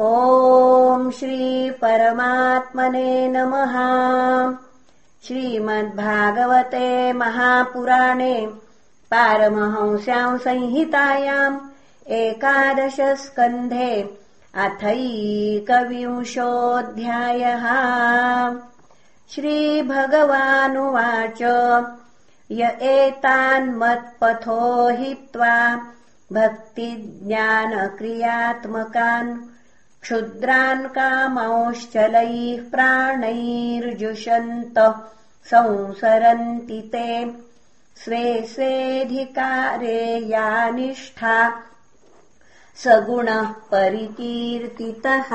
ॐ श्रीपरमात्मने नमः। श्रीमद्भागवते महापुराणे पारमहंस्याम् संहितायाम् एकादशस्कन्धे अथैकविंशोऽध्यायः। श्रीभगवानुवाच य एतान्मत्पथो हित्वा भक्तिज्ञानक्रियात्मकान् क्षुद्रान् कामौश्चलैः प्राणैर्जुषन्त संसरन्ति ते। स्वे स्वेऽधिकारे या निष्ठा सगुणः परिकीर्तितः।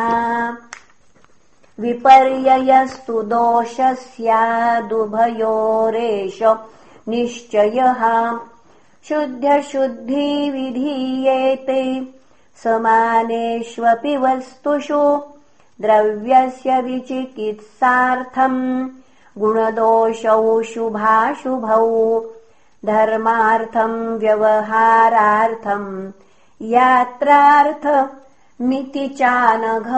विपर्ययस्तु दोषः स्यादुभयोरेष निश्चयः। शुद्ध्यशुद्धिविधीयेते समानेष्वपि वस्तुषु द्रव्यस्य विचिकित्सार्थम् गुणदोषौ शुभाशुभौ धर्मार्थम् व्यवहारार्थम् यात्रार्थमिति चानघ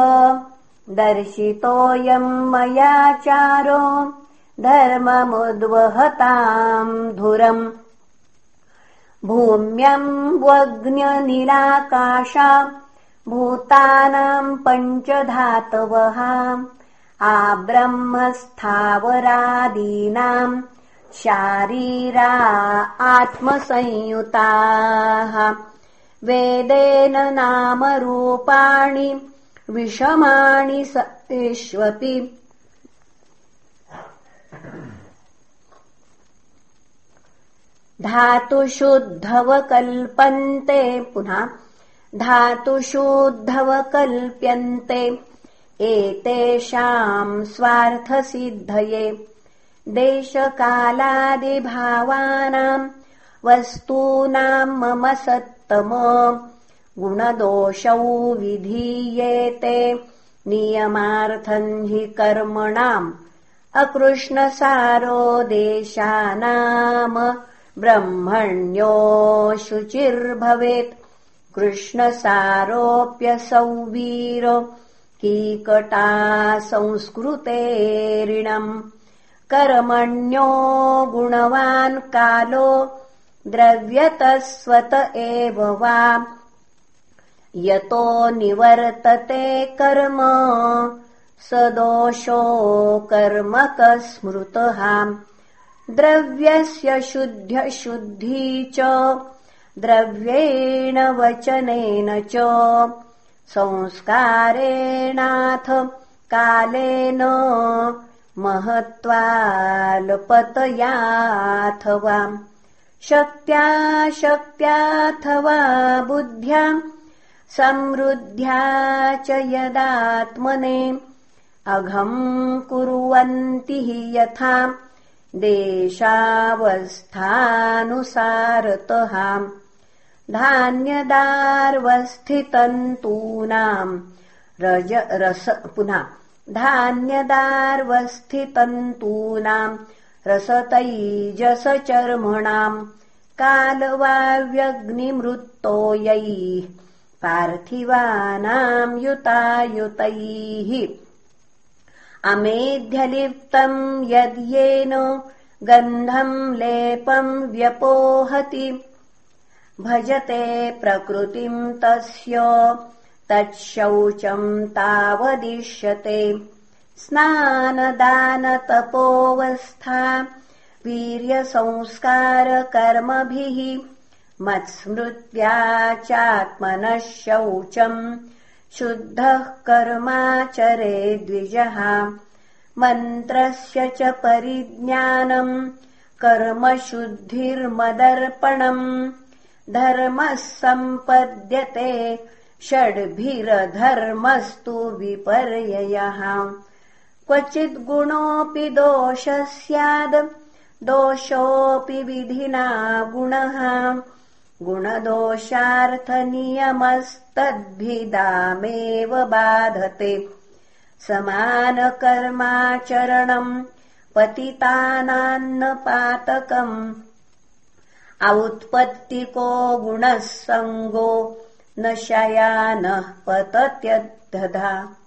दर्शितोऽयम् मयाचारो धर्ममुद्वहताम् धुरम् भूम्यम्बग्न्यनिलाकाशा भूतानाम् पञ्चधातवः आब्रह्मस्थावरादीनाम् शारीरा आत्मसंयुताः। वेदेन नामरूपाणि विषमाणि सतेष्वपि धातुषुद्धवकल्पन्ते पुनः धातुषुद्धवकल्प्यन्ते एतेषाम् स्वार्थसिद्धये देशकालादिभावानाम् वस्तूनाम् मम सत्तम गुणदोषौ विधीयेते नियमार्थम् हि कर्मणाम् अकृष्णसारो देशानाम ब्रह्मण्यो शुचिर्भवेत्। कृष्णसारोऽप्यसौ वीर कीकटा संस्कृतेरिणम् कर्मण्यो गुणवान् कालो द्रव्यतस्वत एव वा। यतो निवर्तते कर्म स दोषो कर्मकस्मृतः द्रव्यस्य शुद्ध्यशुद्धि च द्रव्येण वचनेन च। संस्कारेणाथ कालेन महत्त्वाल्पतयाथवा। शक्त्या शक्त्याथवा बुद्ध्या समृद्ध्या च यदात्मने। अघम् कुर्वन्ति हि यथा देशावस्थानुसारतः धान्यदार्वस्थितन्तूनाम् रज रस पुनः धान्यदार्वस्थितन्तूनाम् रसतैजसचर्मणाम् कालवाव्यग्निमृत्तो यैः पार्थिवानाम् युतायुतैः अमेध्यलिप्तम् यद्येन गन्धम् लेपम् व्यपोहति। भजते प्रकृतिम् तस्य तच्छौचम् तावदिश्यते स्नानदानतपोवस्था वीर्यसंस्कारकर्मभिः मत्स्मृत्या चात्मनः शौचम् शुद्धः कर्माचरे द्विजः। मन्त्रस्य च परिज्ञानम् कर्मशुद्धिर्मदर्पणम्। धर्मः सम्पद्यते षड्भिरधर्मस्तु विपर्ययः। क्वचिद्गुणोऽपि दोषः स्याद् दोषोऽपि विधिना गुणः गुणदोषार्थनियमस्तद्भिदामेव बाधते। समानकर्माचरणम् पतितानान्नपातकम्।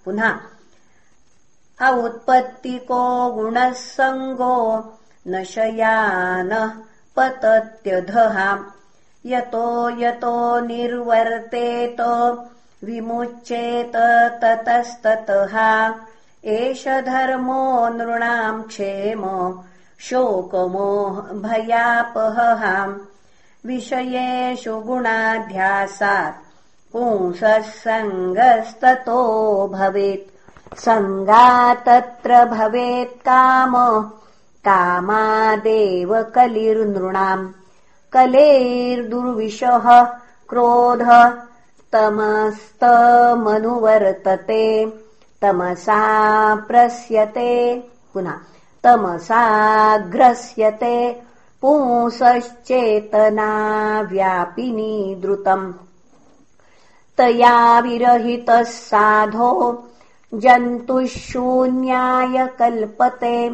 पुनः औत्पत्तिको गुणः सङ्गो न शयानः पतत्यधः यतो यतो निर्वर्तेत विमुच्येत ततस्ततः। एष धर्मो नृणाम् क्षेम शोकमोह भयापहः। विषयेषु गुणाध्यासात् पुंसः सङ्गस्ततो भवेत्। सङ्गातत्र भवेत् काम कामादेव कलिर्नृणाम् कलेर्दुर्विशः क्रोध तमस्तमनुवर्तते तमसा प्रस्यते पुनः तमसाग्रस्यते पुंसश्चेतना व्यापिनी द्रुतम्। तया विरहितः साधो जन्तुः शून्याय कल्पते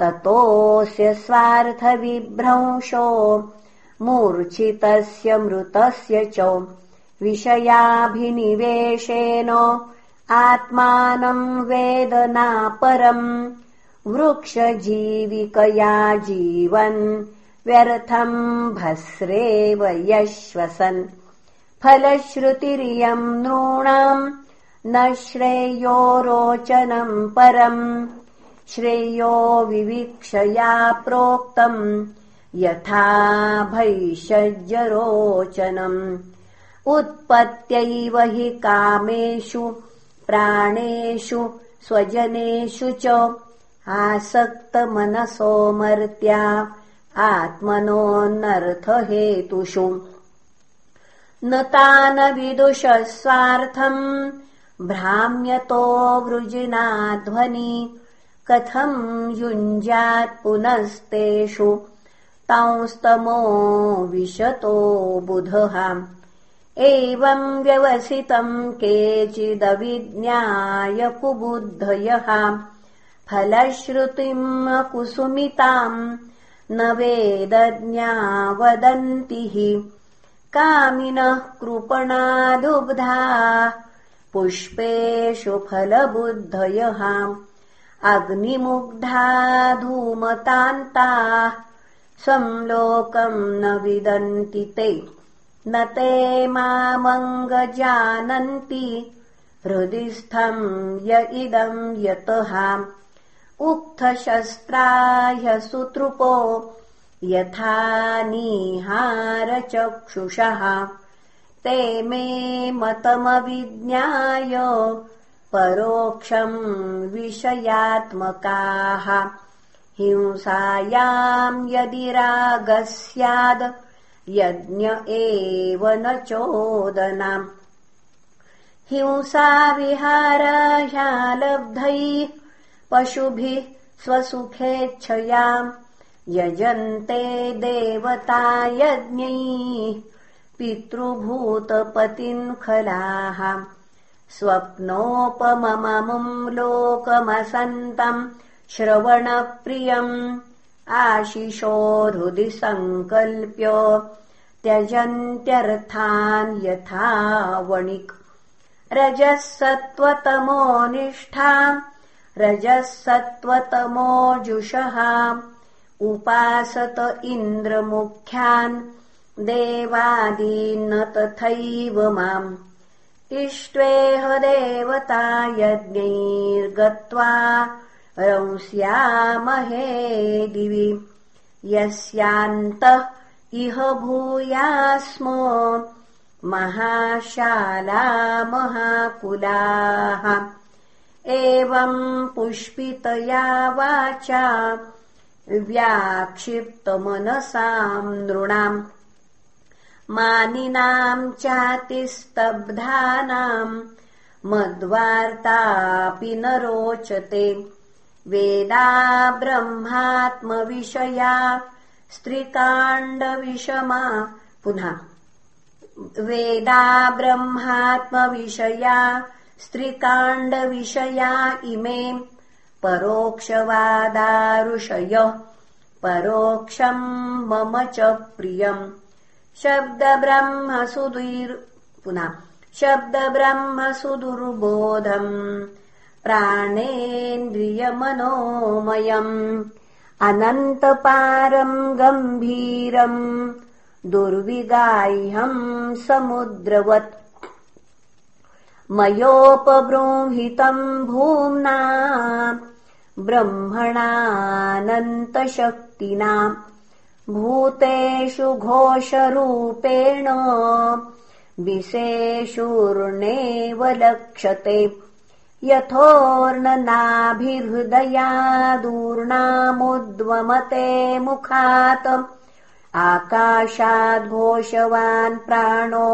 ततोऽस्य स्वार्थविभ्रंशो मूर्छितस्य मृतस्य च विषयाभिनिवेशेन आत्मानम् वेदनापरम् वृक्षजीविकया जीवन् व्यर्थम् भस्रेव यश्वसन्। फलश्रुतिरियम् नॄणाम् न श्रेयो रोचनम् परम्। श्रेयो विवीक्षया प्रोक्तम् यथा भैषज्यरोचनम् उत्पत्त्यैव हि कामेषु प्राणेषु स्वजनेषु च आसक्तमनसो मर्त्या आत्मनोऽनर्थहेतुषु न तान विदुषः स्वार्थम् भ्राम्यतो वृजिनाध्वनि कथम् युञ्जात् पुनस्तेषु तांस्तमो विशतो बुधः। एवम् व्यवसितम् केचिदविज्ञाय कुबुद्धयः। फलश्रुतिम् कुसुमिताम् न वेदज्ञा वदन्ति हि कामिनः कृपणादुग्धा पुष्पेषु फलबुद्धयः। अग्निमुग्धा धूमतान्ताः स्वम् लोकम् न विदन्ति ते। न ते मामङ्गजानन्ति। हृदिस्थम् य इदम् यतः उक्थशस्त्राह्यसुतृपो यथा निहारचक्षुषः। ते मे मतमविज्ञाय। परोक्षम् विषयात्मकाः हिंसायाम् यदि रागः स्याद् यज्ञ एव न चोदनाम्। हिंसाविहारह्यालब्धैः पशुभिः स्वसुखेच्छयाम्। यजन्ते देवता यज्ञैः पितृभूतपतिम् खलाः। स्वप्नोपमममुम् लोकमसन्तम् श्रवणप्रियम् आशिषो हृदि सङ्कल्प्य त्यजन्त्यर्थान् यथा वणिक् रजः सत्त्वतमोनिष्ठा रजः सत्त्वतमोजुषः उपासत इन्द्रमुख्यान् देवादीन्न तथैव माम्। इष्ट्वेह देवता यज्ञैर्गत्वा रंस्यामहे दिवि यस्यान्तः इह भूयास्मो महाशाला महाकुलाः एवम् पुष्पितया वाचा व्याक्षिप्तमनसाम् नृणाम्। मानिनाम् चातिस्तब्धानाम् मद्वार्तापि न रोचते वेदा ब्रह्मात्मविषया स्त्रिकाण्डविषमा। पुनः वेदा ब्रह्मात्मविषया स्त्रिकाण्डविषया इमे परोक्षवादारुषय। परोक्षम् मम च प्रियम् शब्दब्रह्मसुदुर् पुनः शब्दब्रह्म सुदुर्बोधम् प्राणेन्द्रियमनोमयम् अनन्तपारम् गम्भीरम् दुर्विगाह्यम् समुद्रवत् मयोपबृंहितम् भूम्ना ब्रह्मणानन्तशक्तिना भूतेषु घोषरूपेण विशेषूर्णेव लक्षते यथोर्णनाभिहृदयादूर्णामुद्वमते मुखात् आकाशाद्घोषवान् प्राणो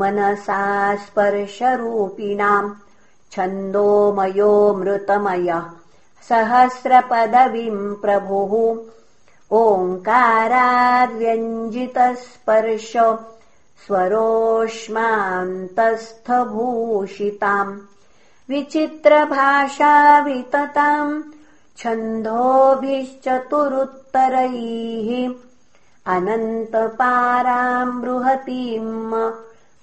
मनसा स्पर्शरूपिणाम् छन्दोमयोऽमृतमयः सहस्रपदवीम् प्रभुः ओङ्काराद्व्यञ्जितस्पर्श स्वरोष्मान्तस्थभूषिताम् विचित्रभाषा वितताम् छन्दोभिश्चतुरुत्तरैः अनन्तपाराम् बृहतीम्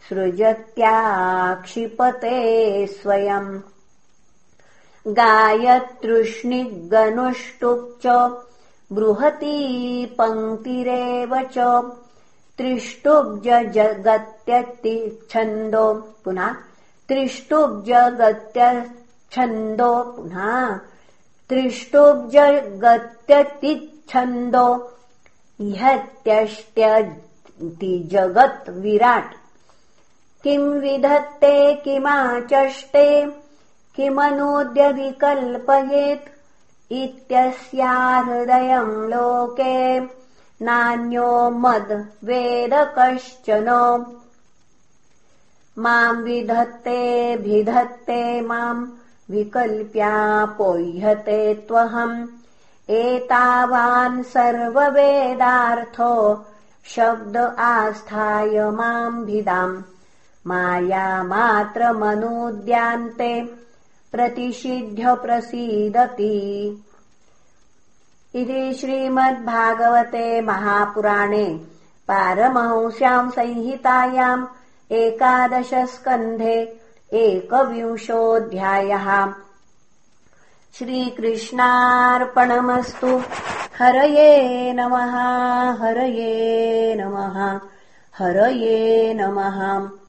सृजत्याक्षिपते स्वयम् गायतृष्णिगनुष्टुप् च बृहती पङ्क्तिरेव च त्रिष्टुब्जगत्यति छन्दो। पुनः त्रिष्टुब्जगत्यच्छन्दो पुनः त्रिष्टुब्जगत्यतिच्छन्दो इहत्यष्ट्यति जगत् विराट्। किम् विधत्ते किमाचष्टे किमनूद्यविकल्पयेत् इत्यस्या हृदयम् लोके नान्यो मद्वेद कश्चन माम् विधत्ते भिधत्ते माम् विकल्प्यापोह्यते त्वहम्। एतावान् सर्ववेदार्थो शब्द आस्थाय माम् भिदाम्। मायामात्रमनूद्यान्ते प्रतिषिध्य प्रसीदति। इति श्रीमद्भागवते महापुराणे पारमहंस्याम् संहितायाम् एकादशस्कन्धे एकविंशोऽध्यायः। श्रीकृष्णार्पणमस्तु। हरये नमः हरये नमः हरये नमः